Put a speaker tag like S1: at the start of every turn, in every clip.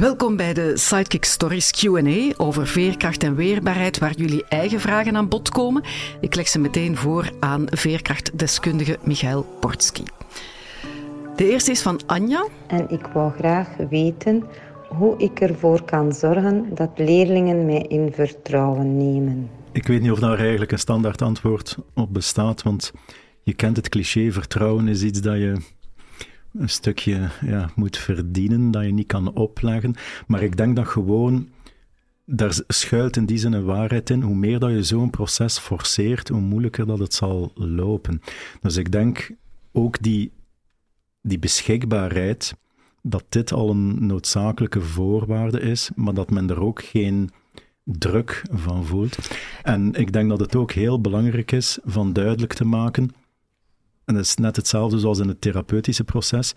S1: Welkom bij de Sidekick Stories Q&A over veerkracht en weerbaarheid, waar jullie eigen vragen aan bod komen. Ik leg ze meteen voor aan veerkrachtdeskundige Michael Portski. De eerste is van Anja.
S2: En ik wou graag weten hoe ik ervoor kan zorgen dat leerlingen mij in vertrouwen nemen.
S3: Ik weet niet of daar eigenlijk een standaard antwoord op bestaat, want je kent het cliché, vertrouwen is iets dat je een stukje ja, moet verdienen, dat je niet kan opleggen. Maar ik denk dat gewoon, daar schuilt in die zin een waarheid in. Hoe meer dat je zo'n proces forceert, hoe moeilijker dat het zal lopen. Dus ik denk ook die, die beschikbaarheid, dat dit al een noodzakelijke voorwaarde is, maar dat men er ook geen druk van voelt. En ik denk dat het ook heel belangrijk is van duidelijk te maken en dat is net hetzelfde zoals in het therapeutische proces,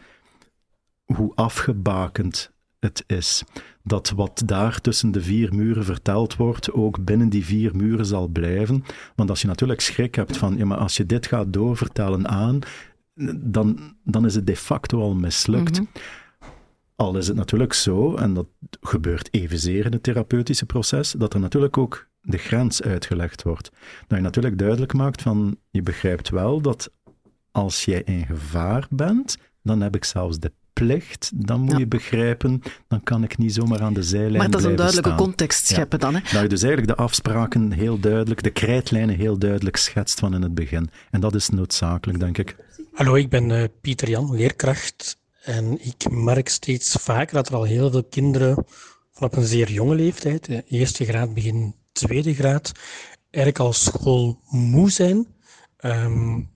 S3: hoe afgebakend het is. Dat wat daar tussen de vier muren verteld wordt, ook binnen die vier muren zal blijven. Want als je natuurlijk schrik hebt van, ja, maar als je dit gaat doorvertellen aan, dan, dan is het de facto al mislukt. Mhm. Al is het natuurlijk zo, en dat gebeurt evenzeer in het therapeutische proces, dat er natuurlijk ook de grens uitgelegd wordt. Dat je natuurlijk duidelijk maakt van, je begrijpt wel dat als jij in gevaar bent, dan heb ik zelfs de plicht, dan moet je begrijpen, dan kan ik niet zomaar aan de zijlijn
S1: Maar dat is
S3: een
S1: duidelijke context scheppen dan, hè?
S3: Dat je dus eigenlijk de afspraken heel duidelijk, de krijtlijnen heel duidelijk schetst van in het begin. En dat is noodzakelijk, denk ik.
S4: Hallo, ik ben uh, Pieter Jan, leerkracht. En ik merk steeds vaker dat er al heel veel kinderen vanaf een zeer jonge leeftijd, eerste graad, begin tweede graad, eigenlijk al schoolmoe zijn. Um,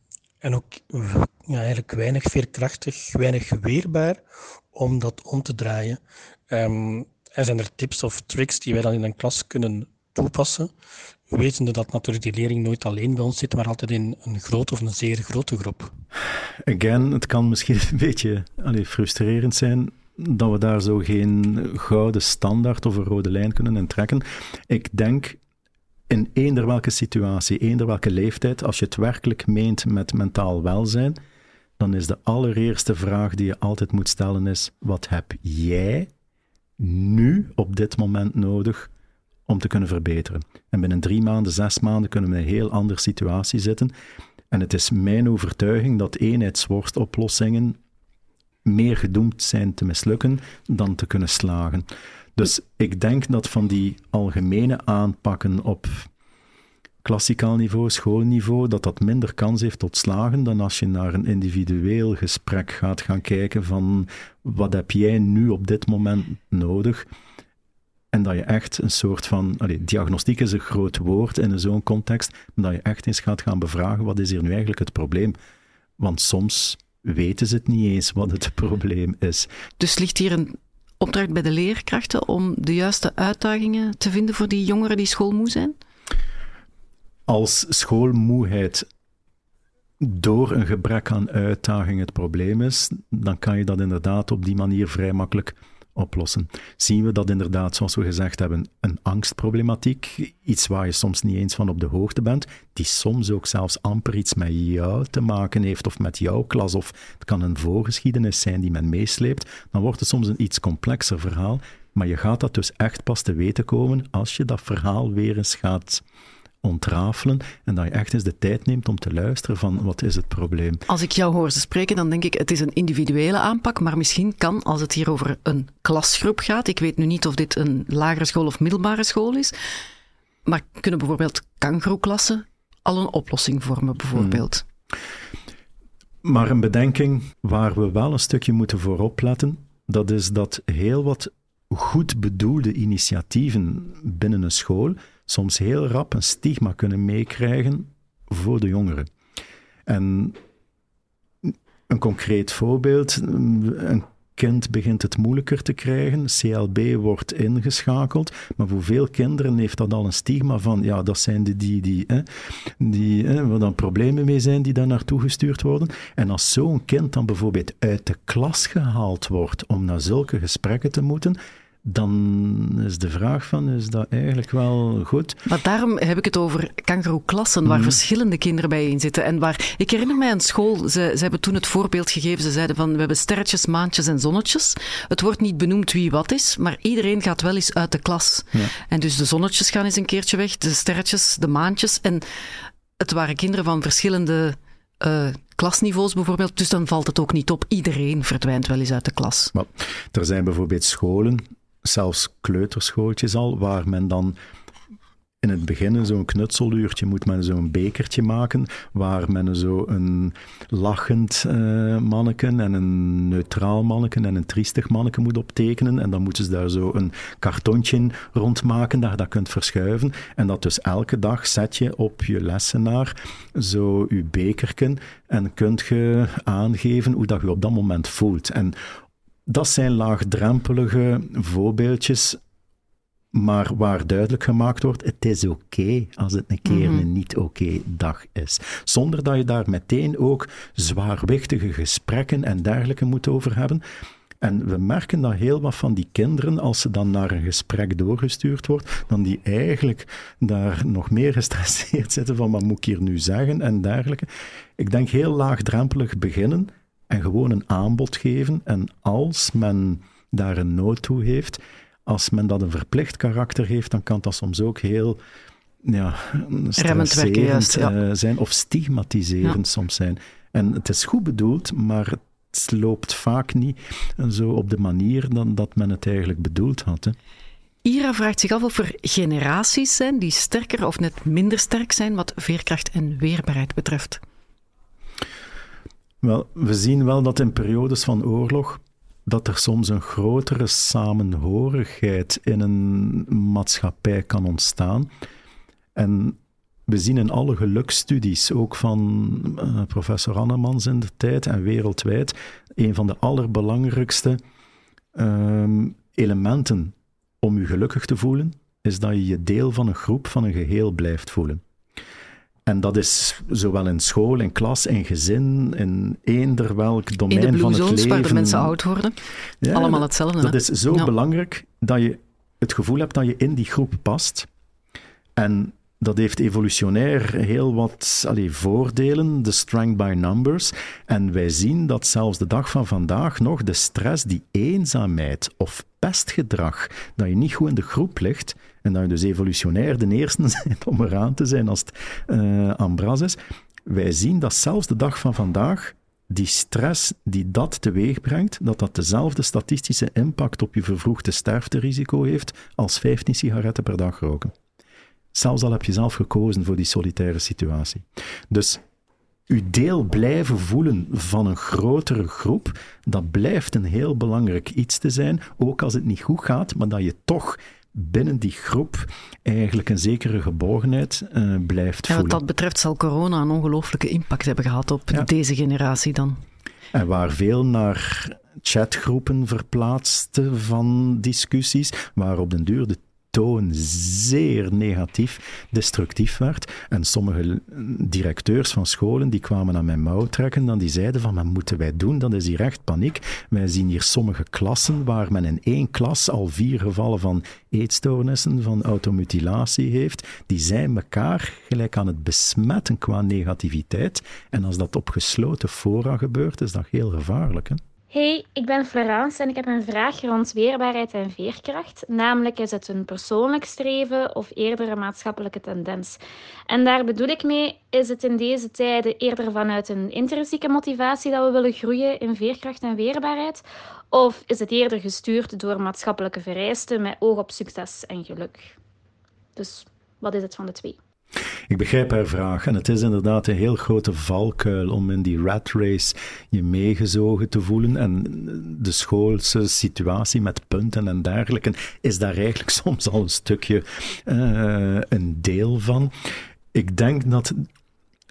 S4: en ook ja, eigenlijk weinig veerkrachtig, weinig weerbaar om dat om te draaien. Um, er zijn er tips of tricks die wij dan in een klas kunnen toepassen, wetende dat natuurlijk die leerling nooit alleen bij ons zit, maar altijd in een grote of een zeer grote groep.
S3: Again, het kan misschien een beetje allez, frustrerend zijn dat we daar zo geen gouden standaard of een rode lijn kunnen in trekken. Ik denk in eender welke situatie, eender welke leeftijd, als je het werkelijk meent met mentaal welzijn, dan is de allereerste vraag die je altijd moet stellen is, wat heb jij nu op dit moment nodig om te kunnen verbeteren? En binnen drie maanden, zes maanden kunnen we in een heel andere situatie zitten. En het is mijn overtuiging dat eenheidsworstoplossingen meer gedoemd zijn te mislukken dan te kunnen slagen. Dus ik denk dat van die algemene aanpakken op klassikaal niveau, schoolniveau, dat dat minder kans heeft tot slagen dan als je naar een individueel gesprek gaat gaan kijken van wat heb jij nu op dit moment nodig? En dat je echt een soort van, allez, diagnostiek is een groot woord in zo'n context, maar dat je echt eens gaat gaan bevragen, wat is hier nu eigenlijk het probleem? Want soms weten ze het niet eens wat het probleem is.
S1: Dus ligt hier een opdracht bij de leerkrachten om de juiste uitdagingen te vinden voor die jongeren die schoolmoe zijn?
S3: Als schoolmoeheid door een gebrek aan uitdaging het probleem is, dan kan je dat inderdaad op die manier vrij makkelijk oplossen. Zien we dat inderdaad, zoals we gezegd hebben, een angstproblematiek, iets waar je soms niet eens van op de hoogte bent, die soms ook zelfs amper iets met jou te maken heeft of met jouw klas, of het kan een voorgeschiedenis zijn die men meesleept, dan wordt het soms een iets complexer verhaal. Maar je gaat dat dus echt pas te weten komen als je dat verhaal weer eens gaat ontrafelen en dat je echt eens de tijd neemt om te luisteren van wat is het probleem.
S1: Als ik jou hoor spreken, dan denk ik het is een individuele aanpak, maar misschien kan, als het hier over een klasgroep gaat, ik weet nu niet of dit een lagere school of middelbare school is, maar kunnen bijvoorbeeld kangroeklassen al een oplossing vormen, bijvoorbeeld? Hmm.
S3: Maar een bedenking waar we wel een stukje moeten voor opletten, dat is dat heel wat goed bedoelde initiatieven binnen een school soms heel rap een stigma kunnen meekrijgen voor de jongeren. En een concreet voorbeeld, kind begint het moeilijker te krijgen, CLB wordt ingeschakeld, maar voor veel kinderen heeft dat al een stigma van, ja, dat zijn de die, die, hè, die hè, dan problemen mee zijn, die daar naartoe gestuurd worden. En als zo'n kind dan bijvoorbeeld uit de klas gehaald wordt om naar zulke gesprekken te moeten, dan is de vraag van, is dat eigenlijk wel goed?
S1: Maar daarom heb ik het over kangeroeklassen, waar mhm. verschillende kinderen bij in zitten. En waar, ik herinner mij aan school, ze, ze hebben toen het voorbeeld gegeven, ze zeiden van, we hebben sterretjes, maantjes en zonnetjes. Het wordt niet benoemd wie wat is, maar iedereen gaat wel eens uit de klas. Ja. En dus de zonnetjes gaan eens een keertje weg, de sterretjes, de maantjes. En het waren kinderen van verschillende uh, klasniveaus bijvoorbeeld. Dus dan valt het ook niet op. Iedereen verdwijnt wel eens uit de klas.
S3: Maar er zijn bijvoorbeeld scholen, zelfs kleuterschooltjes al, waar men dan in het begin zo'n knutseluurtje moet men zo'n bekertje maken waar men zo een lachend uh, manneken en een neutraal manneken en een triestig manneken moet optekenen. En dan moeten ze daar zo een kartontje rondmaken dat je dat kunt verschuiven. En dat dus elke dag zet je op je lessenaar zo je bekerken en kunt je aangeven hoe dat je op dat moment voelt. En dat zijn laagdrempelige voorbeeldjes maar waar duidelijk gemaakt wordt, het is oké als het een keer mhm. een niet oké dag is. Zonder dat je daar meteen ook zwaarwichtige gesprekken en dergelijke moet over hebben. En we merken dat heel wat van die kinderen, als ze dan naar een gesprek doorgestuurd wordt, dan die eigenlijk daar nog meer gestresseerd zitten van wat moet ik hier nu zeggen en dergelijke. Ik denk heel laagdrempelig beginnen en gewoon een aanbod geven. En als men daar een nood toe heeft, als men dat een verplicht karakter heeft, dan kan dat soms ook heel ja, ja. Eh, zijn of stigmatiserend soms zijn. En het is goed bedoeld, maar het loopt vaak niet zo op de manier dan dat men het eigenlijk bedoeld had. Hè.
S1: Ira vraagt zich af of er generaties zijn die sterker of net minder sterk zijn wat veerkracht en weerbaarheid betreft.
S3: Wel, we zien wel dat in periodes van oorlog dat er soms een grotere samenhorigheid in een maatschappij kan ontstaan. En we zien in alle geluksstudies, ook van uh, professor Annemans in de tijd en wereldwijd, een van de allerbelangrijkste um, elementen om je gelukkig te voelen, is dat je je deel van een groep, van een geheel blijft voelen. En dat is zowel in school, in klas, in gezin, in eender welk domein van het leven.
S1: waar de mensen oud worden. Allemaal hetzelfde.
S3: Dat is zo belangrijk dat je het gevoel hebt dat je in die groep past. En dat heeft evolutionair heel wat allez, voordelen, de strength by numbers. En wij zien dat zelfs de dag van vandaag nog de stress, die eenzaamheid of pestgedrag, dat je niet goed in de groep ligt, en dat je dus evolutionair de eerste bent om eraan te zijn als het uh, is. Wij zien dat zelfs de dag van vandaag die stress die dat teweeg brengt, dat dat dezelfde statistische impact op je vervroegde sterfterisico heeft als 15 sigaretten per dag roken. Zelfs al heb je zelf gekozen voor die solitaire situatie. Dus uw deel blijven voelen van een grotere groep, dat blijft een heel belangrijk iets te zijn, ook als het niet goed gaat, maar dat je toch binnen die groep eigenlijk een zekere geborgenheid uh, blijft
S1: ja,
S3: voelen.
S1: Wat dat betreft zal corona een ongelooflijke impact hebben gehad op deze generatie dan.
S3: En waar veel naar chatgroepen verplaatste van discussies, waar op den duur de zeer negatief, destructief werd. En sommige directeurs van scholen die kwamen aan mijn mouw trekken, dan die zeiden van, wat moeten wij doen? Dat is hier echt paniek. Wij zien hier sommige klassen waar men in één klas al vier gevallen van eetstoornissen, van automutilatie heeft. Die zijn elkaar gelijk aan het besmetten qua negativiteit. En als dat op gesloten fora gebeurt, is dat heel gevaarlijk. Hè?
S5: Hey, ik ben Florence en ik heb een vraag rond weerbaarheid en veerkracht. Namelijk, is het een persoonlijk streven of eerder een maatschappelijke tendens? En daar bedoel ik mee, is het in deze tijden eerder vanuit een intrinsieke motivatie dat we willen groeien in veerkracht en weerbaarheid? Of is het eerder gestuurd door maatschappelijke vereisten met oog op succes en geluk? Dus wat is het van de twee?
S3: Ik begrijp haar vraag en het is inderdaad een heel grote valkuil om in die rat race je meegezogen te voelen. En de schoolse situatie met punten en dergelijke is daar eigenlijk soms al een stukje uh, een deel van. Ik denk dat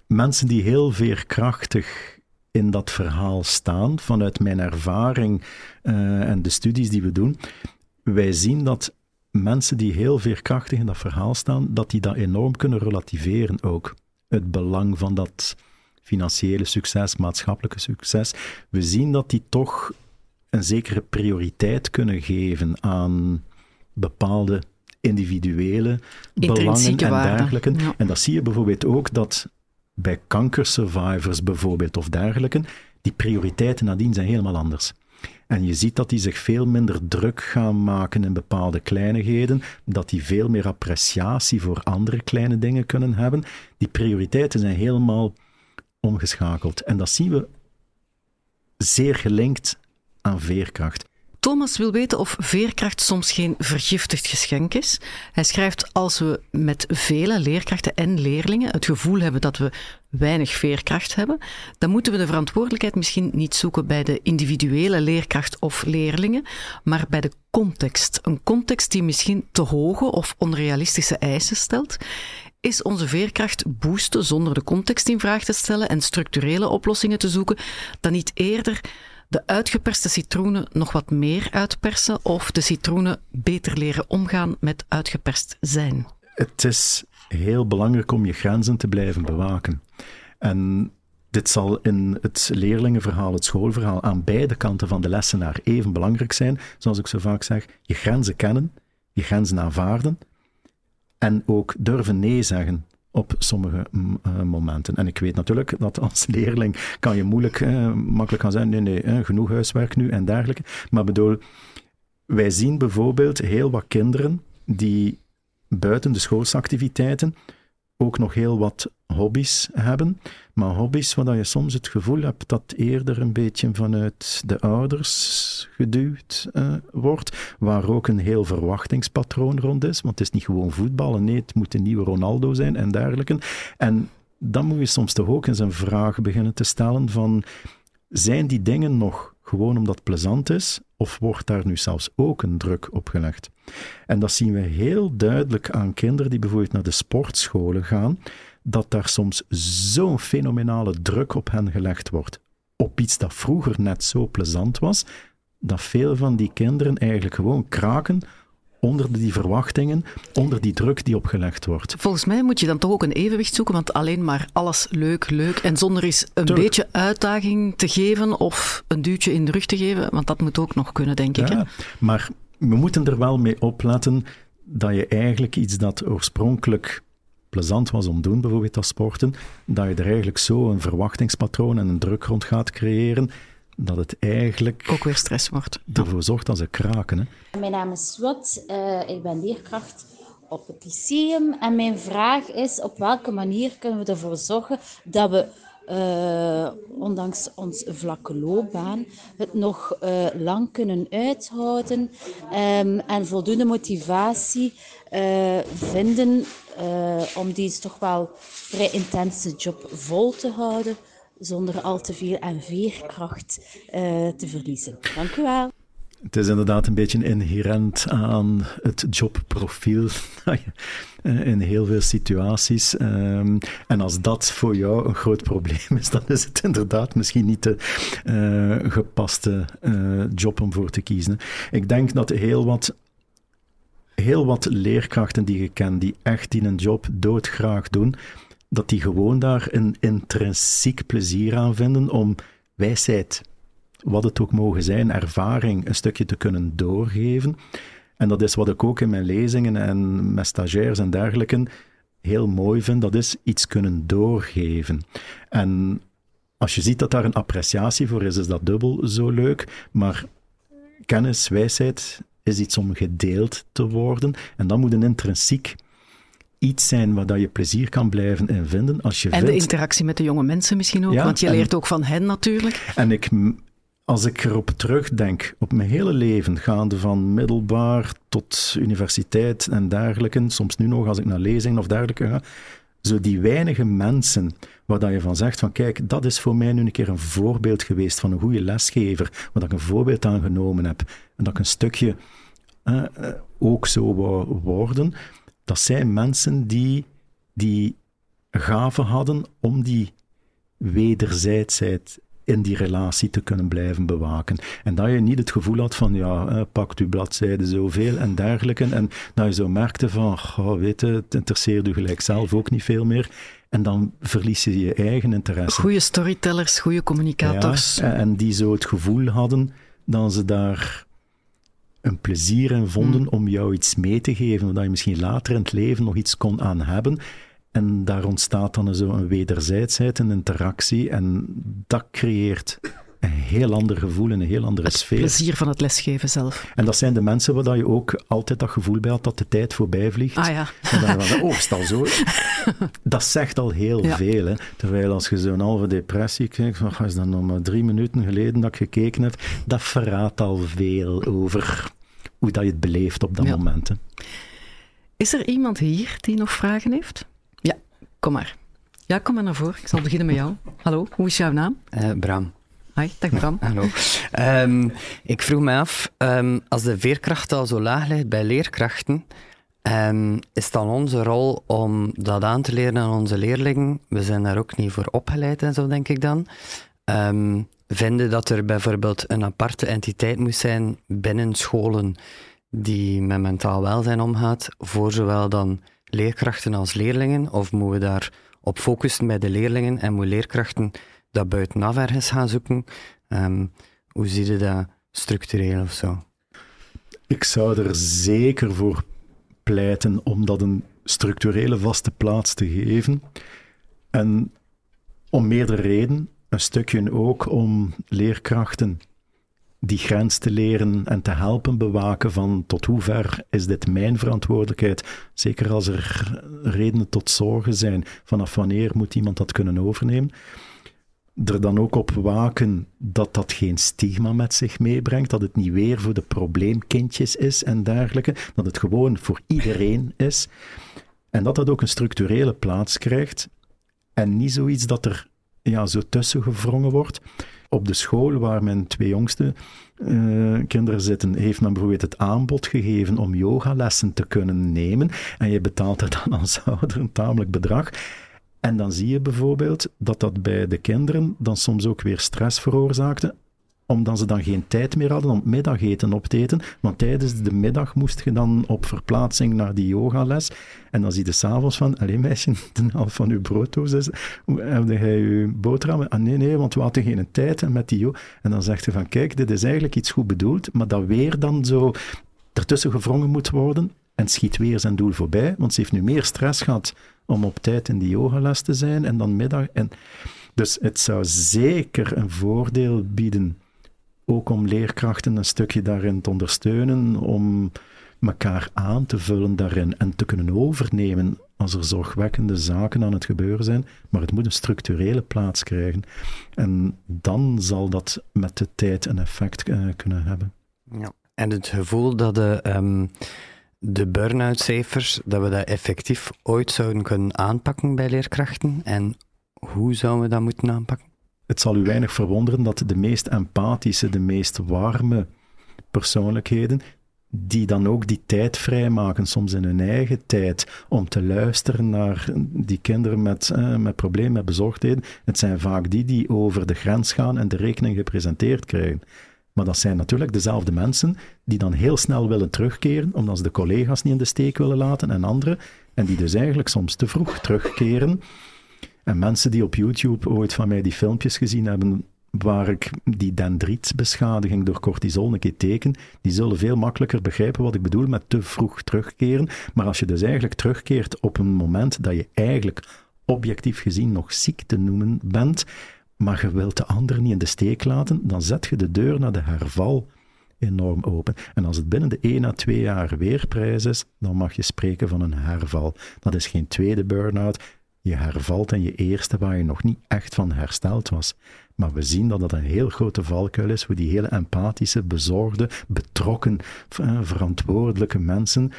S3: mensen die heel veerkrachtig in dat verhaal staan, vanuit mijn ervaring uh, en de studies die we doen, wij zien dat mensen die heel veerkrachtig in dat verhaal staan, dat die dat enorm kunnen relativeren ook. Het belang van dat financiële succes, maatschappelijke succes. We zien dat die toch een zekere prioriteit kunnen geven aan bepaalde individuele belangen en dergelijke. En dat zie je bijvoorbeeld ook dat bij kankersurvivors bijvoorbeeld of dergelijke, die prioriteiten nadien zijn helemaal anders. En je ziet dat die zich veel minder druk gaan maken in bepaalde kleinigheden, dat die veel meer appreciatie voor andere kleine dingen kunnen hebben. Die prioriteiten zijn helemaal omgeschakeld. En dat zien we zeer gelinkt aan veerkracht.
S1: Thomas wil weten of veerkracht soms geen vergiftigd geschenk is. Hij schrijft: Als we met vele leerkrachten en leerlingen het gevoel hebben dat we weinig veerkracht hebben, dan moeten we de verantwoordelijkheid misschien niet zoeken bij de individuele leerkracht of leerlingen, maar bij de context. Een context die misschien te hoge of onrealistische eisen stelt. Is onze veerkracht boosten zonder de context in vraag te stellen en structurele oplossingen te zoeken, dan niet eerder de uitgeperste citroenen nog wat meer uitpersen of de citroenen beter leren omgaan met uitgeperst zijn?
S3: Het is heel belangrijk om je grenzen te blijven bewaken. En dit zal in het leerlingenverhaal, het schoolverhaal, aan beide kanten van de lessenaar even belangrijk zijn. Zoals ik zo vaak zeg, je grenzen kennen, je grenzen aanvaarden en ook durven nee zeggen op sommige mm, eh, momenten. En ik weet natuurlijk dat als leerling kan je moeilijk, uh, makkelijk gaan zeggen, nee, nee, uh, genoeg huiswerk nu en dergelijke. Maar bedoel, wij zien bijvoorbeeld heel wat kinderen die buiten de schoolsactiviteiten ook nog heel wat hobby's hebben. Maar hobby's waar je soms het gevoel hebt dat eerder een beetje vanuit de ouders geduwd uh, wordt. Waar ook een heel verwachtingspatroon rond is. Want het is niet gewoon voetballen. Nee, het moet een nieuwe Ronaldo zijn en dergelijke. En dan moet je soms toch ook eens een vraag beginnen te stellen van... Zijn die dingen nog gewoon omdat het plezant is? Of wordt daar nu zelfs ook een druk op gelegd? En dat zien we heel duidelijk aan kinderen die bijvoorbeeld naar de sportscholen gaan, dat daar soms zo'n fenomenale druk op hen gelegd wordt. Op iets dat vroeger net zo plezant was, dat veel van die kinderen eigenlijk gewoon kraken onder die verwachtingen, onder die druk die opgelegd wordt.
S1: Volgens mij moet je dan toch ook een evenwicht zoeken, want alleen maar alles leuk, leuk en zonder eens een beetje uitdaging te geven of een duwtje in de rug te geven, want dat moet ook nog kunnen, denk ik. Hè?
S3: Maar we moeten er wel mee opletten dat je eigenlijk iets dat oorspronkelijk plezant was om te doen, bijvoorbeeld als sporten, dat je er eigenlijk zo een verwachtingspatroon en een druk rond gaat creëren, dat het eigenlijk...
S1: Ook weer stress wordt.
S3: Ervoor zorgt dat ze kraken. Hè.
S6: Mijn naam is Swat, uh, ik ben leerkracht op het lyceum. En mijn vraag is, op welke manier kunnen we ervoor zorgen dat we uh, ondanks ons vlakke loopbaan, het nog uh, lang kunnen uithouden um, en voldoende motivatie uh, vinden om deze toch wel vrij intense job vol te houden, zonder al te veel aan veerkracht te verliezen. Dank u wel.
S3: Het is inderdaad een beetje inherent aan het jobprofiel in heel veel situaties. Ehm, en als dat voor jou een groot probleem is, dan is het inderdaad misschien niet de uh, gepaste job om voor te kiezen. Ik denk dat heel wat heel wat leerkrachten die je kent, die echt in een job doodgraag doen, dat die gewoon daar een intrinsiek plezier aan vinden om wijsheid wat het ook mogen zijn, ervaring een stukje te kunnen doorgeven. En dat is wat ik ook in mijn lezingen en met stagiairs en dergelijke heel mooi vind, dat is iets kunnen doorgeven. En als je ziet dat daar een appreciatie voor is, is dat dubbel zo leuk. Maar kennis, wijsheid is iets om gedeeld te worden. En dan moet een intrinsiek iets zijn waar je plezier kan blijven in vinden. Als je
S1: en
S3: de
S1: interactie met de jonge mensen misschien ook, want je leert ook van hen natuurlijk.
S3: En ik als ik erop terugdenk, op mijn hele leven, gaande van middelbaar tot universiteit en dergelijke, soms nu nog als ik naar lezingen of dergelijke ga, zo die weinige mensen waar dat je van zegt van kijk, dat is voor mij nu een keer een voorbeeld geweest van een goede lesgever, waar ik een voorbeeld aan genomen heb en dat ik een stukje eh, eh ook zo wou worden, dat zijn mensen die die gave hadden om die wederzijdsheid in die relatie te kunnen blijven bewaken. En dat je niet het gevoel had van, ja, eh, pakt uw bladzijde zoveel en dergelijke. En dat je zo merkte van, weet je, het interesseert u gelijk zelf ook niet veel meer. En dan verlies je je eigen interesse.
S1: Goede storytellers, goede communicators.
S3: Ja, en die zo het gevoel hadden dat ze daar een plezier in vonden
S1: Mm.
S3: om jou iets mee te geven, dat je misschien later in het leven nog iets kon aan hebben. En daar ontstaat dan zo een wederzijdsheid, een interactie. En dat creëert een heel ander gevoel en een heel andere sfeer.
S1: Plezier van het lesgeven zelf.
S3: En dat zijn de mensen waar je ook altijd dat gevoel bij had dat de tijd voorbij vliegt.
S1: Ah ja.
S3: En dan van, oh, is het al zo? Dat zegt al heel
S1: Ja.
S3: veel. Hè? Terwijl als je zo'n halve depressie kijkt, van, is dat nog maar drie minuten geleden dat ik gekeken heb, dat verraadt al veel over hoe dat je het beleeft op dat
S1: Ja.
S3: moment. Hè.
S1: Is er iemand hier die nog vragen heeft? Ja, kom maar. Ja, kom maar naar voren. Ik zal beginnen met jou. Hallo, hoe is jouw naam?
S7: Eh, Bram.
S1: Hi, dag Bram.
S7: Hallo. Ehm, ik vroeg me af, ehm, als de veerkracht al zo laag ligt bij leerkrachten, ehm, is het dan onze rol om dat aan te leren aan onze leerlingen? We zijn daar ook niet voor opgeleid en zo, denk ik dan. Vinden dat er bijvoorbeeld een aparte entiteit moet zijn binnen scholen die met mentaal welzijn omgaat, voor zowel dan leerkrachten als leerlingen? Of moeten we daar op focussen bij de leerlingen en moeten leerkrachten dat buitenaf ergens gaan zoeken? Ehm, hoe zie je dat structureel of zo?
S3: Ik zou er zeker voor pleiten om dat een structurele vaste plaats te geven. En om meerdere redenen. Een stukje ook om leerkrachten die grens te leren en te helpen bewaken van tot hoe ver is dit mijn verantwoordelijkheid. Zeker als er redenen tot zorgen zijn. Vanaf wanneer moet iemand dat kunnen overnemen? er dan ook op waken dat dat geen stigma met zich meebrengt, dat het niet weer voor de probleemkindjes is en dergelijke, dat het gewoon voor iedereen is. En dat dat ook een structurele plaats krijgt en niet zoiets dat er ja, zo tussen gevrongen wordt. Op de school waar mijn twee jongste eh, kinderen zitten, heeft men bijvoorbeeld het aanbod gegeven om yogalessen te kunnen nemen. En je betaalt er dan als ouder een tamelijk bedrag. En dan zie je bijvoorbeeld dat dat bij de kinderen dan soms ook weer stress veroorzaakte, omdat ze dan geen tijd meer hadden om middageten op te eten. Want tijdens de middag moest je dan op verplaatsing naar die yogales. En dan zie je s'avonds van, alleen meisje, de helft van uw brooddoos is, heb jij uw boterhammen? Ah nee, nee, want we hadden geen tijd met die yo. En dan zegt je van, kijk, dit is eigenlijk iets goed bedoeld, maar dat weer dan zo ertussen gevrongen moet worden en schiet weer zijn doel voorbij, want ze heeft nu meer stress gehad om op tijd in die yogales te zijn en dan middag. En dus het zou zeker een voordeel bieden, ook om leerkrachten een stukje daarin te ondersteunen, om elkaar aan te vullen daarin en te kunnen overnemen als er zorgwekkende zaken aan het gebeuren zijn. Maar het moet een structurele plaats krijgen. En dan zal dat met de tijd een effect eh, kunnen hebben.
S7: Ja. En het gevoel dat de, ehm, de burn-out cijfers, dat we dat effectief ooit zouden kunnen aanpakken bij leerkrachten? En hoe zouden we dat moeten aanpakken?
S3: Het zal u weinig verwonderen dat de meest empathische, de meest warme persoonlijkheden, die dan ook die tijd vrijmaken, soms in hun eigen tijd, om te luisteren naar die kinderen met, eh, met problemen, met bezorgdheden. Het zijn vaak die die over de grens gaan en de rekening gepresenteerd krijgen. Maar dat zijn natuurlijk dezelfde mensen die dan heel snel willen terugkeren, omdat ze de collega's niet in de steek willen laten en anderen, en die dus eigenlijk soms te vroeg terugkeren. En mensen die op YouTube ooit van mij die filmpjes gezien hebben waar ik die dendrietbeschadiging door cortisol een keer teken, die zullen veel makkelijker begrijpen wat ik bedoel met te vroeg terugkeren. Maar als je dus eigenlijk terugkeert op een moment dat je eigenlijk objectief gezien nog ziek te noemen bent, maar je wilt de ander niet in de steek laten, dan zet je de deur naar de herval enorm open. En als het binnen de 1 à 2 jaar weer prijs is, dan mag je spreken van een herval. Dat is geen tweede burn-out. Je hervalt in je eerste waar je nog niet echt van hersteld was. Maar we zien dat dat een heel grote valkuil is, hoe die hele empathische, bezorgde, betrokken, eh, verantwoordelijke mensen,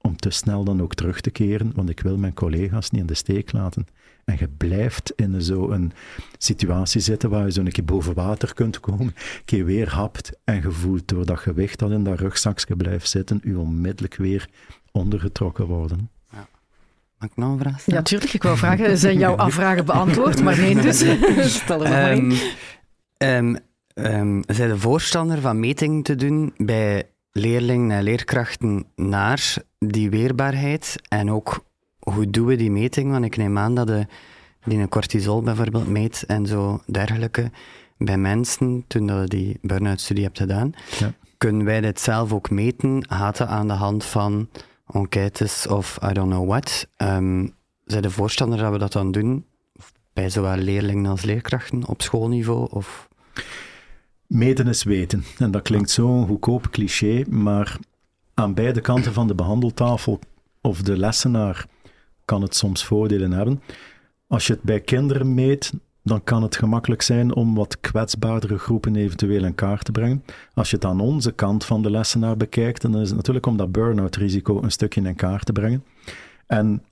S3: om te snel dan ook terug te keren, want ik wil mijn collega's niet in de steek laten. En je blijft in zo'n situatie zitten waar je zo een keer boven water kunt komen, een keer weer hapt en je voelt door dat gewicht dat in dat rugzakje blijft zitten, u onmiddellijk weer ondergetrokken worden.
S7: Mag ik nog een vraag
S1: Ja,
S7: stellen?
S1: tuurlijk. Ik wou vragen, zijn jouw afvragen beantwoord? Maar nee, dus stel er maar in.
S7: Ehm, ehm, ehm, zijn de voorstander van metingen te doen bij leerlingen en leerkrachten naar die weerbaarheid? En ook, hoe doen we die meting? Want ik neem aan dat de, die een cortisol bijvoorbeeld meet en zo dergelijke. bij mensen toen dat je die burn-out studie hebt gedaan.
S3: Ja.
S7: Kunnen wij dit zelf ook meten? Gaat het aan de hand van enquêtes of I don't know what? Um, zijn de voorstander dat we dat dan doen? Bij zowel leerlingen als leerkrachten op schoolniveau? Of...
S3: Meten is weten. En dat klinkt zo'n goedkoop cliché, maar aan beide kanten van de behandeltafel of de lessenaar kan het soms voordelen hebben. Als je het bij kinderen meet, dan kan het gemakkelijk zijn om wat kwetsbaardere groepen eventueel in kaart te brengen. Als je het aan onze kant van de lessenaar bekijkt, dan is het natuurlijk om dat burn-out risico een stukje in kaart te brengen. En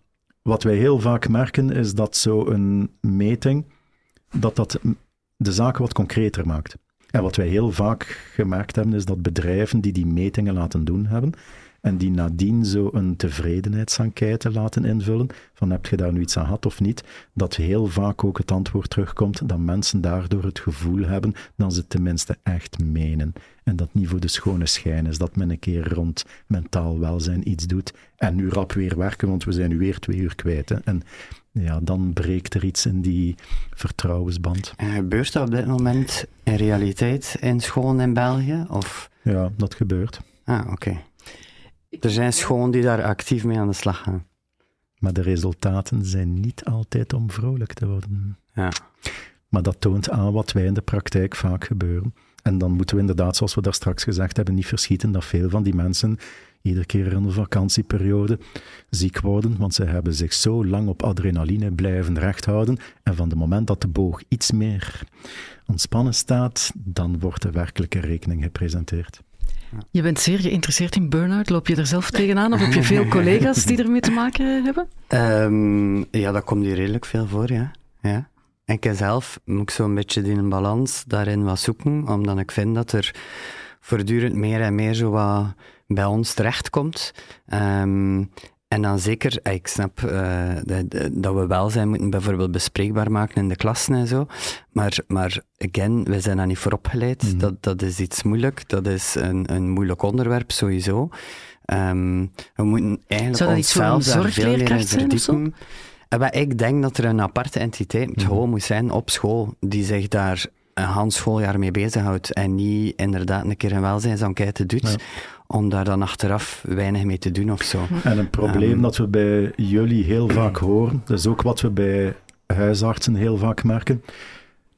S3: wat wij heel vaak merken is dat zo'n meting, dat dat de zaken wat concreter maakt. En wat wij heel vaak gemerkt hebben, is dat bedrijven die die metingen laten doen hebben, en die nadien zo een tevredenheidsenquête laten invullen, van heb je daar nu iets aan gehad of niet, dat heel vaak ook het antwoord terugkomt dat mensen daardoor het gevoel hebben dat ze het tenminste echt menen. En dat niet voor de schone schijn is, dat men een keer rond mentaal welzijn iets doet en nu rap weer werken, want we zijn nu weer twee uur kwijt. Hè. En ja, dan breekt er iets in die vertrouwensband.
S7: En gebeurt dat op dit moment in realiteit in scholen in België? Of?
S3: Ja, dat gebeurt.
S7: Ah, oké. Er zijn scholen die daar actief mee aan de slag gaan.
S3: Maar de resultaten zijn niet altijd om vrolijk te worden.
S7: Ja.
S3: Maar dat toont aan wat wij in de praktijk vaak gebeuren. En dan moeten we inderdaad, zoals we daar straks gezegd hebben, niet verschieten dat veel van die mensen iedere keer in de vakantieperiode ziek worden, want ze hebben zich zo lang op adrenaline blijven rechthouden. En van het moment dat de boog iets meer ontspannen staat, dan wordt de werkelijke rekening gepresenteerd.
S1: Je bent zeer geïnteresseerd in burn-out. Loop je er zelf tegenaan of heb je veel collega's die ermee te maken hebben?
S7: Um, ja, dat komt hier redelijk veel voor, ja. ja. En ik zelf moet ik zo'n beetje die een balans daarin wat zoeken, omdat ik vind dat er voortdurend meer en meer zo wat bij ons terechtkomt. Um, en dan zeker, eh, ik snap uh, dat, dat we welzijn moeten bijvoorbeeld bespreekbaar maken in de klassen en zo. Maar, maar again, wij zijn daar niet voor opgeleid. Mm. Dat, dat is iets moeilijk. Dat is een, een moeilijk onderwerp sowieso. Um, we moeten eigenlijk
S1: Zou dat
S7: onszelf daar veel meer in
S1: verdiepen.
S7: En ik denk dat er een aparte entiteit mm. gewoon moet zijn op school die zich daar een handschooljaar mee bezighoudt en niet inderdaad een keer een welzijnsenquête doet. Ja om daar dan achteraf weinig mee te doen of zo.
S3: En een probleem um, dat we bij jullie heel vaak horen, dat is ook wat we bij huisartsen heel vaak merken.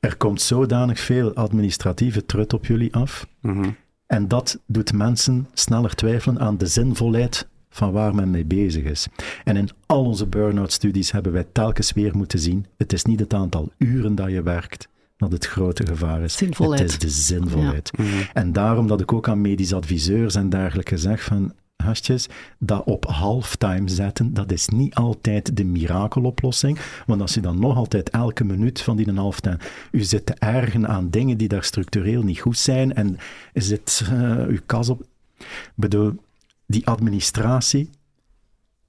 S3: Er komt zodanig veel administratieve trut op jullie af.
S7: Mm -hmm.
S3: En dat doet mensen sneller twijfelen aan de zinvolheid van waar men mee bezig is. En in al onze burn-out studies hebben wij telkens weer moeten zien: het is niet het aantal uren dat je werkt, dat het grote gevaar is.
S1: Zinvolheid.
S3: Het is de zinvolheid.
S7: Ja. Mm -hmm.
S3: En daarom dat ik ook aan medisch adviseurs en dergelijke zeg van gastjes, dat op halftime zetten, dat is niet altijd de mirakeloplossing. Want als je dan nog altijd elke minuut van die halftime u zit te ergen aan dingen die daar structureel niet goed zijn en zit uh, uw kas op... bedoel, die administratie,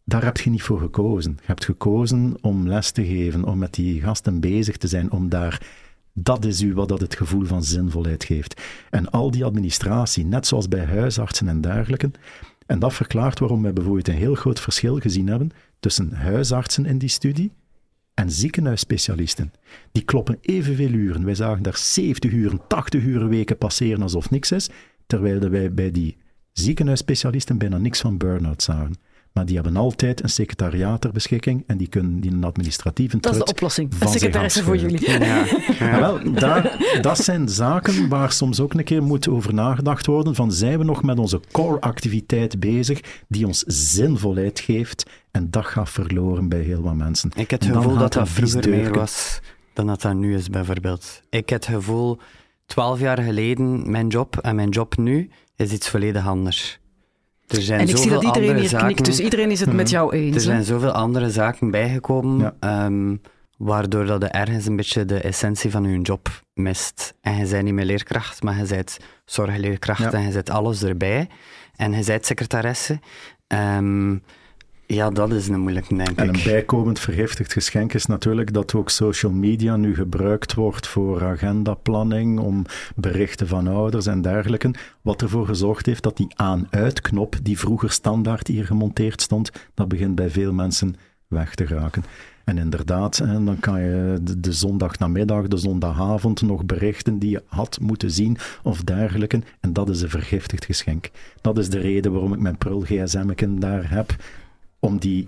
S3: daar heb je niet voor gekozen. Je hebt gekozen om les te geven, om met die gasten bezig te zijn, om daar dat is u wat dat het gevoel van zinvolheid geeft. En al die administratie, net zoals bij huisartsen en dergelijke. En dat verklaart waarom wij bijvoorbeeld een heel groot verschil gezien hebben tussen huisartsen in die studie en ziekenhuisspecialisten. Die kloppen evenveel uren. Wij zagen daar 70 uren, 80 uren weken passeren alsof niks is, terwijl wij bij die ziekenhuisspecialisten bijna niks van burn-out zagen. Maar die hebben altijd een secretariaat ter beschikking en die kunnen die een administratieve
S1: Dat is de oplossing. Een secretaresse voor jullie.
S7: Ja.
S3: Ja. wel, daar, dat zijn zaken waar soms ook een keer moet over nagedacht worden. Van zijn we nog met onze core-activiteit bezig die ons zinvolheid geeft? En dat gaat verloren bij heel wat mensen.
S7: Ik heb het gevoel dat dat vroeger meer was dan dat dat nu is, bijvoorbeeld. Ik heb het gevoel, twaalf jaar geleden, mijn job en mijn job nu is iets volledig anders. Er zijn
S1: en ik zie dat iedereen hier
S7: zaken,
S1: knikt, dus iedereen is het met jou eens.
S7: Er zijn zoveel andere zaken bijgekomen, ja. um, waardoor dat je ergens een beetje de essentie van je job mist. En je bent niet meer leerkracht, maar je bent zorgleerkracht ja. en je zet alles erbij. En je bent secretaresse. Um, ja, dat is een moeilijke, denk ik.
S3: En een bijkomend vergiftigd geschenk is natuurlijk dat ook social media nu gebruikt wordt voor agendaplanning, om berichten van ouders en dergelijke, wat ervoor gezorgd heeft dat die aan-uit-knop, die vroeger standaard hier gemonteerd stond, dat begint bij veel mensen weg te raken. En inderdaad, dan kan je de, de zondagnamiddag, de zondagavond nog berichten die je had moeten zien of dergelijke. En dat is een vergiftigd geschenk. Dat is de reden waarom ik mijn prul gsm daar heb. Om die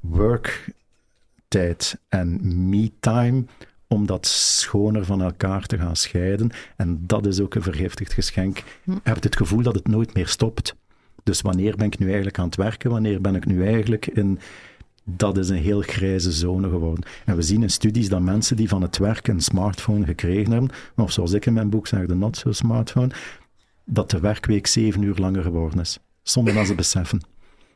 S3: worktijd en me-time om dat schoner van elkaar te gaan scheiden. En dat is ook een vergiftigd geschenk. Hm. Je hebt het gevoel dat het nooit meer stopt. Dus wanneer ben ik nu eigenlijk aan het werken? Wanneer ben ik nu eigenlijk in... Dat is een heel grijze zone geworden. En we zien in studies dat mensen die van het werk een smartphone gekregen hebben, of zoals ik in mijn boek zeg, de not so smartphone, dat de werkweek zeven uur langer geworden is. Zonder dat ze beseffen.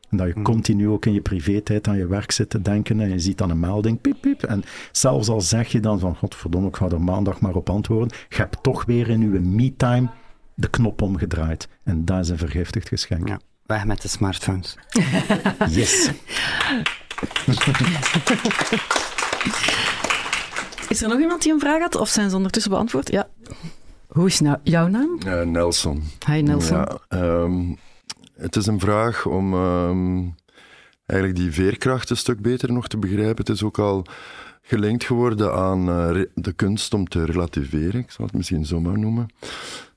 S3: En dat je hmm. continu ook in je privé-tijd aan je werk zit te denken en je ziet dan een melding, piep, piep. En zelfs al zeg je dan van, godverdomme, ik ga er maandag maar op antwoorden, je hebt toch weer in je me-time de knop omgedraaid. En dat is een vergiftigd geschenk. Ja,
S7: weg met de smartphones.
S3: yes.
S1: Is er nog iemand die een vraag had, of zijn ze ondertussen beantwoord? Ja. Hoe is nou jouw naam?
S8: Uh, Nelson.
S1: Hi Nelson.
S8: Ja, ehm, het is een vraag om ehm, eigenlijk die veerkracht een stuk beter nog te begrijpen. Het is ook al gelinkt geworden aan uh, de kunst om te relativeren, ik zal het misschien zo maar noemen.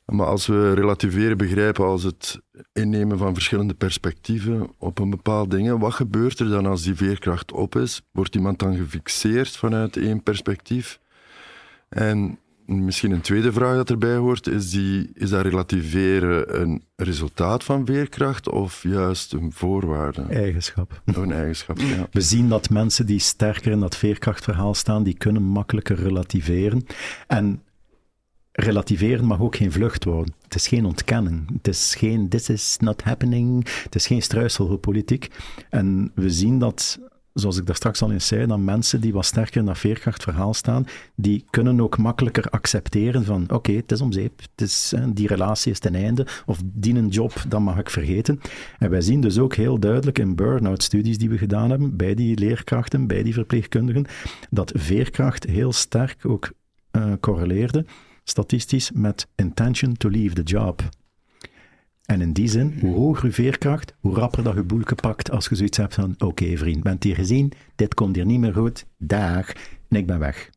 S8: Maar als we relativeren begrijpen als het innemen van verschillende perspectieven op een bepaald ding, wat gebeurt er dan als die veerkracht op is? Wordt iemand dan gefixeerd vanuit één perspectief? En misschien een tweede vraag dat erbij hoort, is, die, is dat relativeren een resultaat van veerkracht of juist een voorwaarde?
S3: Eigenschap.
S8: Oh, een eigenschap, ja.
S3: We zien dat mensen die sterker in dat veerkrachtverhaal staan, die kunnen makkelijker relativeren. En relativeren mag ook geen vlucht worden. Het is geen ontkenning. Het is geen this is not happening. Het is geen struiselpolitiek. En we zien dat, zoals ik daar straks al eens zei, dat mensen die wat sterker in dat veerkrachtverhaal staan, die kunnen ook makkelijker accepteren van oké, het is om zeep. Het is, die relatie is ten einde. Of die een job, dat mag ik vergeten. En wij zien dus ook heel duidelijk in burn-out studies die we gedaan hebben, bij die leerkrachten, bij die verpleegkundigen, dat veerkracht heel sterk ook uh, correleerde statistisch met intention to leave the job. En in die zin, hoe hoger je veerkracht, hoe rapper dat je boelke pakt als je zoiets hebt van oké vriend, bent hier gezien, dit komt hier niet meer goed, dag, en ik ben weg.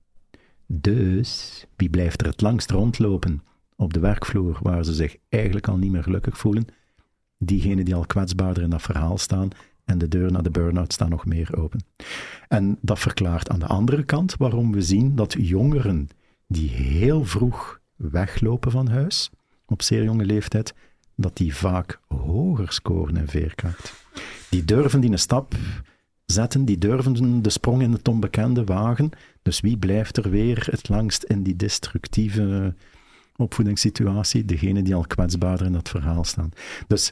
S3: Dus, wie blijft er het langst rondlopen op de werkvloer waar ze zich eigenlijk al niet meer gelukkig voelen? Diegenen die al kwetsbaarder in dat verhaal staan en de deur naar de burn-out staan nog meer open. En dat verklaart aan de andere kant waarom we zien dat jongeren die heel vroeg weglopen van huis, op zeer jonge leeftijd, dat die vaak hoger scoren in veerkracht. Die durven die een stap zetten, die durven de sprong in het onbekende wagen. Dus wie blijft er weer het langst in die destructieve opvoedingssituatie? Degene die al kwetsbaarder in dat verhaal staan. Dus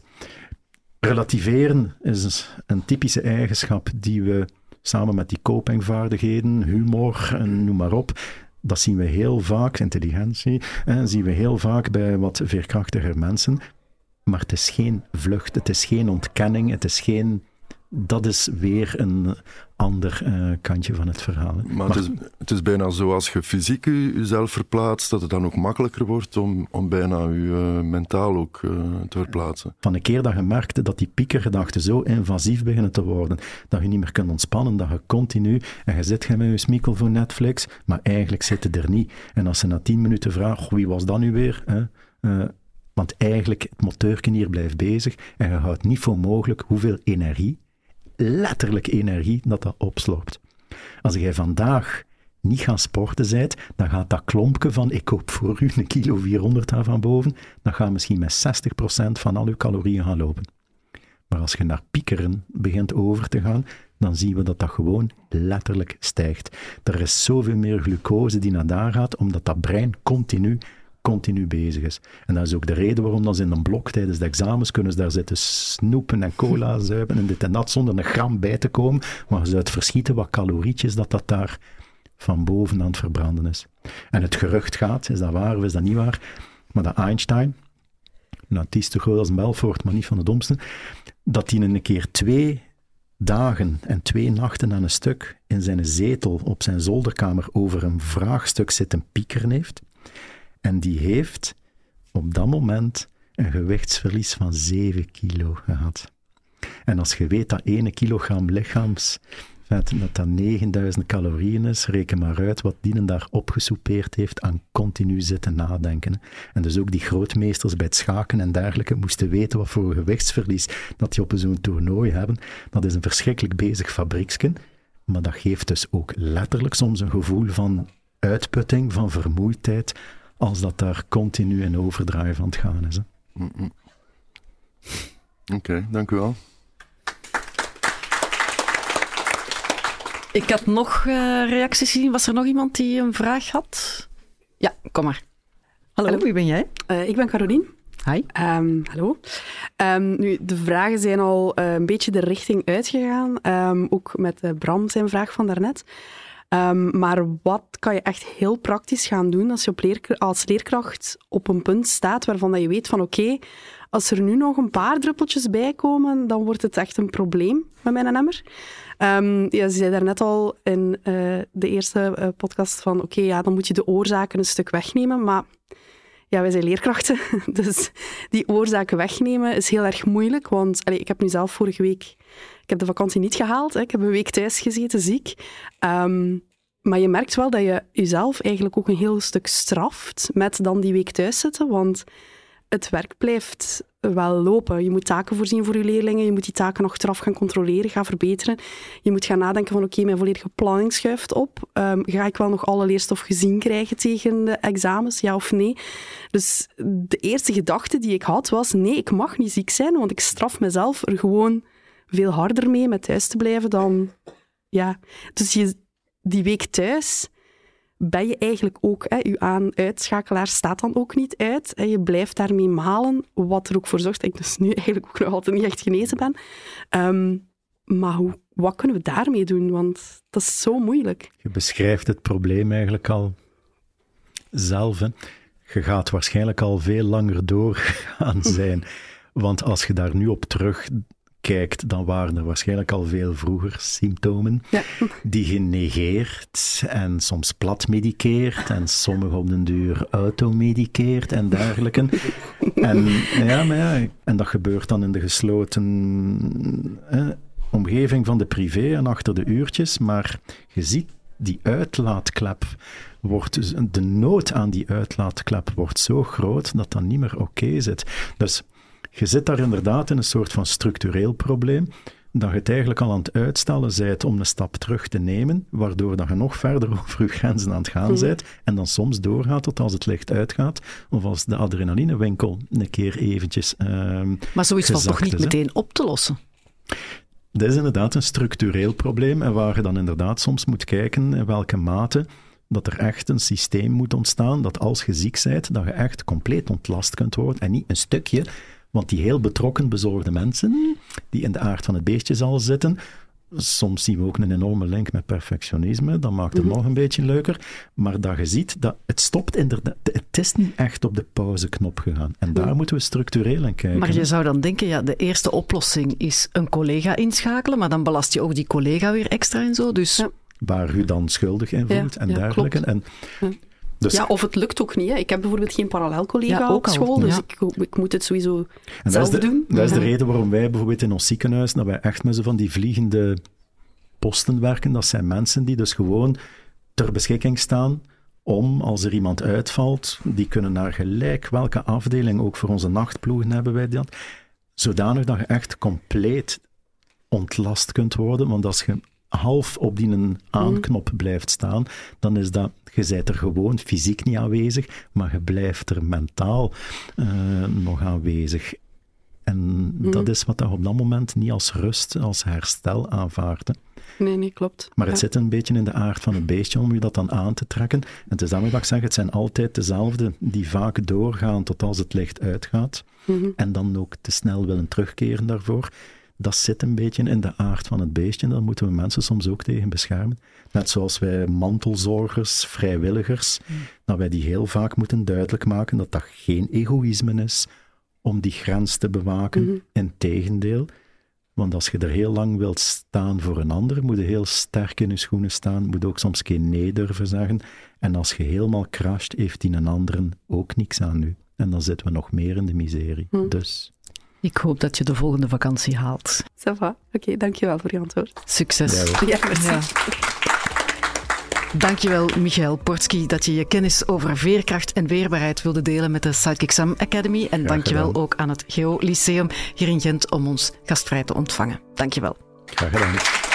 S3: relativeren is een typische eigenschap die we samen met die copingvaardigheden, humor en noem maar op, dat zien we heel vaak, intelligentie, en zien we heel vaak bij wat veerkrachtiger mensen. Maar het is geen vlucht, het is geen ontkenning, het is geen dat is weer een ander uh, kantje van het verhaal.
S8: Maar, het, is, het, is, bijna zo als je fysiek jezelf verplaatst, dat het dan ook makkelijker wordt om, om bijna je uh, mentaal ook uh, te verplaatsen.
S3: Van een keer dat je merkte dat die piekergedachten zo invasief beginnen te worden, dat je niet meer kunt ontspannen, dat je continu, en je zit met je smikkel voor Netflix, maar eigenlijk zit het er niet. En als ze na tien minuten vragen, wie was dat nu weer? Hè? Want eigenlijk, het moteurken hier blijft bezig en je houdt niet voor mogelijk hoeveel energie letterlijk energie dat dat opslorpt. Als jij vandaag niet gaan sporten bent, dan gaat dat klompje van ik koop voor u een kilo 400 daar van boven, dan gaat misschien met 60% van al uw calorieën gaan lopen. Maar als je naar piekeren begint over te gaan, dan zien we dat dat gewoon letterlijk stijgt. Er is zoveel meer glucose die naar daar gaat, omdat dat brein continu continu bezig is. En dat is ook de reden waarom dat ze in een blok tijdens de examens kunnen ze daar zitten snoepen en cola zuipen en dit en dat zonder een gram bij te komen, maar ze uit verschieten wat calorietjes dat dat daar van boven aan het verbranden is. En het gerucht gaat, is dat waar of is dat niet waar, maar dat Einstein, een artiest te groot als Belfort, maar niet van de domste, dat hij een keer twee dagen en twee nachten aan een stuk in zijn zetel op zijn zolderkamer over een vraagstuk zitten piekeren heeft. En die heeft op dat moment een gewichtsverlies van 7 kilo gehad. En als je weet dat 1 kilogram lichaamsvet vet, dat dat 9000 calorieën is. Reken maar uit wat die daar opgesoupeerd heeft aan continu zitten nadenken. En dus ook die grootmeesters bij het schaken en dergelijke moesten weten wat voor gewichtsverlies dat die op zo'n toernooi hebben. Dat is een verschrikkelijk bezig fabrieksken. Maar dat geeft dus ook letterlijk soms een gevoel van uitputting, van vermoeidheid, als dat daar continu in overdrive aan het gaan is.
S8: Mm -mm. Oké, okay, dank u wel.
S1: Ik had nog uh, reacties gezien. Was er nog iemand die een vraag had? Ja, kom maar. Hallo, hallo. wie ben jij?
S9: Uh, ik ben Carolien.
S1: Hi.
S9: Um, hallo. Um, nu, de vragen zijn al uh, een beetje de richting uitgegaan. Um, ook met Bram zijn vraag van daarnet. Maar wat kan je echt heel praktisch gaan doen als je op als leerkracht op een punt staat waarvan dat je weet van oké, als er nu nog een paar druppeltjes bij komen, dan wordt het echt een probleem met mijn emmer. Um, ja, ze zei daarnet al in uh, de eerste uh, podcast van oké, ja, dan moet je de oorzaken een stuk wegnemen, maar ja, wij zijn leerkrachten, dus die oorzaken wegnemen is heel erg moeilijk, want ik heb nu zelf vorige week, ik heb de vakantie niet gehaald, hè, ik heb een week thuis gezeten, ziek. Um, maar je merkt wel dat je jezelf eigenlijk ook een heel stuk straft met dan die week thuis zitten, want het werk blijft wel lopen. Je moet taken voorzien voor je leerlingen, je moet die taken nog eraf gaan controleren, gaan verbeteren. Je moet gaan nadenken van oké, mijn volledige planning schuift op. Um, ga ik wel nog alle leerstof gezien krijgen tegen de examens, ja of nee? Dus de eerste gedachte die ik had was nee, ik mag niet ziek zijn, want ik straf mezelf er gewoon veel harder mee met thuis te blijven dan... Ja, dus je, die week thuis ben je eigenlijk ook, hè, je aan-uitschakelaar staat dan ook niet uit. Je blijft daarmee malen, wat er ook voor zorgt dat ik dus nu eigenlijk ook nog altijd niet echt genezen ben. Um, maar wat kunnen we daarmee doen? Want dat is zo moeilijk.
S3: Je beschrijft het probleem eigenlijk al zelf. Je gaat waarschijnlijk al veel langer doorgaan zijn. Want als je daar nu op terug kijkt, dan waren er waarschijnlijk al veel vroeger symptomen ja. die je negeert en soms plat medikeert en sommige op den duur automedikeert en dergelijke. en, ja, maar ja, en dat gebeurt dan in de gesloten omgeving van de privé en achter de uurtjes, maar je ziet die uitlaatklep wordt, de nood aan die uitlaatklep wordt zo groot dat dat niet meer oké zit. Dus je zit daar inderdaad in een soort van structureel probleem, dat je het eigenlijk al aan het uitstellen bent om een stap terug te nemen, waardoor dat je nog verder over je grenzen aan het gaan bent mhm. en dan soms doorgaat tot als het licht uitgaat of als de adrenalinewinkel een keer eventjes uh,
S1: Maar zoiets valt toch niet meteen op te lossen?
S3: Dat is inderdaad een structureel probleem en waar je dan inderdaad soms moet kijken in welke mate dat er echt een systeem moet ontstaan dat als je ziek bent, dat je echt compleet ontlast kunt worden en niet een stukje want die heel betrokken, bezorgde mensen, die in de aard van het beestje zal zitten, soms zien we ook een enorme link met perfectionisme, dat maakt het mhm. nog een beetje leuker, maar dat je ziet, dat het stopt inderdaad, het is niet echt op de pauzeknop gegaan. En daar moeten we structureel in kijken.
S1: Maar je zou dan denken, ja, de eerste oplossing is een collega inschakelen, maar dan belast je ook die collega weer extra en zo, dus...
S3: Waar u dan schuldig in voelt en dergelijke. En
S9: dus ja, of het lukt ook niet. Hè. Ik heb bijvoorbeeld geen parallelcollega ja, op school, dus ik, ik, moet het sowieso zelf
S3: dat
S9: doen.
S3: Dat is de reden waarom wij bijvoorbeeld in ons ziekenhuis, dat wij echt met zo van die vliegende posten werken. Dat zijn mensen die dus gewoon ter beschikking staan om, als er iemand uitvalt, die kunnen naar gelijk welke afdeling, ook voor onze nachtploegen hebben wij dat, zodanig dat je echt compleet ontlast kunt worden. Want als je half op die een aanknop blijft staan, dan is dat, je bent er gewoon fysiek niet aanwezig, maar je blijft er mentaal uh, nog aanwezig. En dat is wat je op dat moment niet als rust, als herstel aanvaardt.
S9: Nee, nee, klopt.
S3: Maar het zit een beetje in de aard van het beestje om je dat dan aan te trekken. En het is daarom dat ik zeg, het zijn altijd dezelfde die vaak doorgaan tot als het licht uitgaat. Mhm. En dan ook te snel willen terugkeren daarvoor dat zit een beetje in de aard van het beestje. Daar moeten we mensen soms ook tegen beschermen. Net zoals wij mantelzorgers, vrijwilligers, mm. dat wij die heel vaak moeten duidelijk maken dat dat geen egoïsme is om die grens te bewaken. Mm Integendeel. Want als je er heel lang wilt staan voor een ander, moet je heel sterk in je schoenen staan, moet ook soms geen nee durven zeggen. En als je helemaal crasht, heeft die een ander ook niks aan u. En dan zitten we nog meer in de miserie. Mm. Dus
S1: Ik hoop dat je de volgende vakantie haalt.
S9: Ça va. Oké, dankjewel voor je antwoord.
S1: Succes.
S9: Ja, merci.
S1: Ja. Dankjewel, Michael Portski, dat je je kennis over veerkracht en weerbaarheid wilde delen met de Sidekick Sam Academy. En dankjewel
S3: gedaan.
S1: ook aan het Geo Lyceum hier in Gent om ons gastvrij te ontvangen. Dankjewel.
S3: Graag gedaan.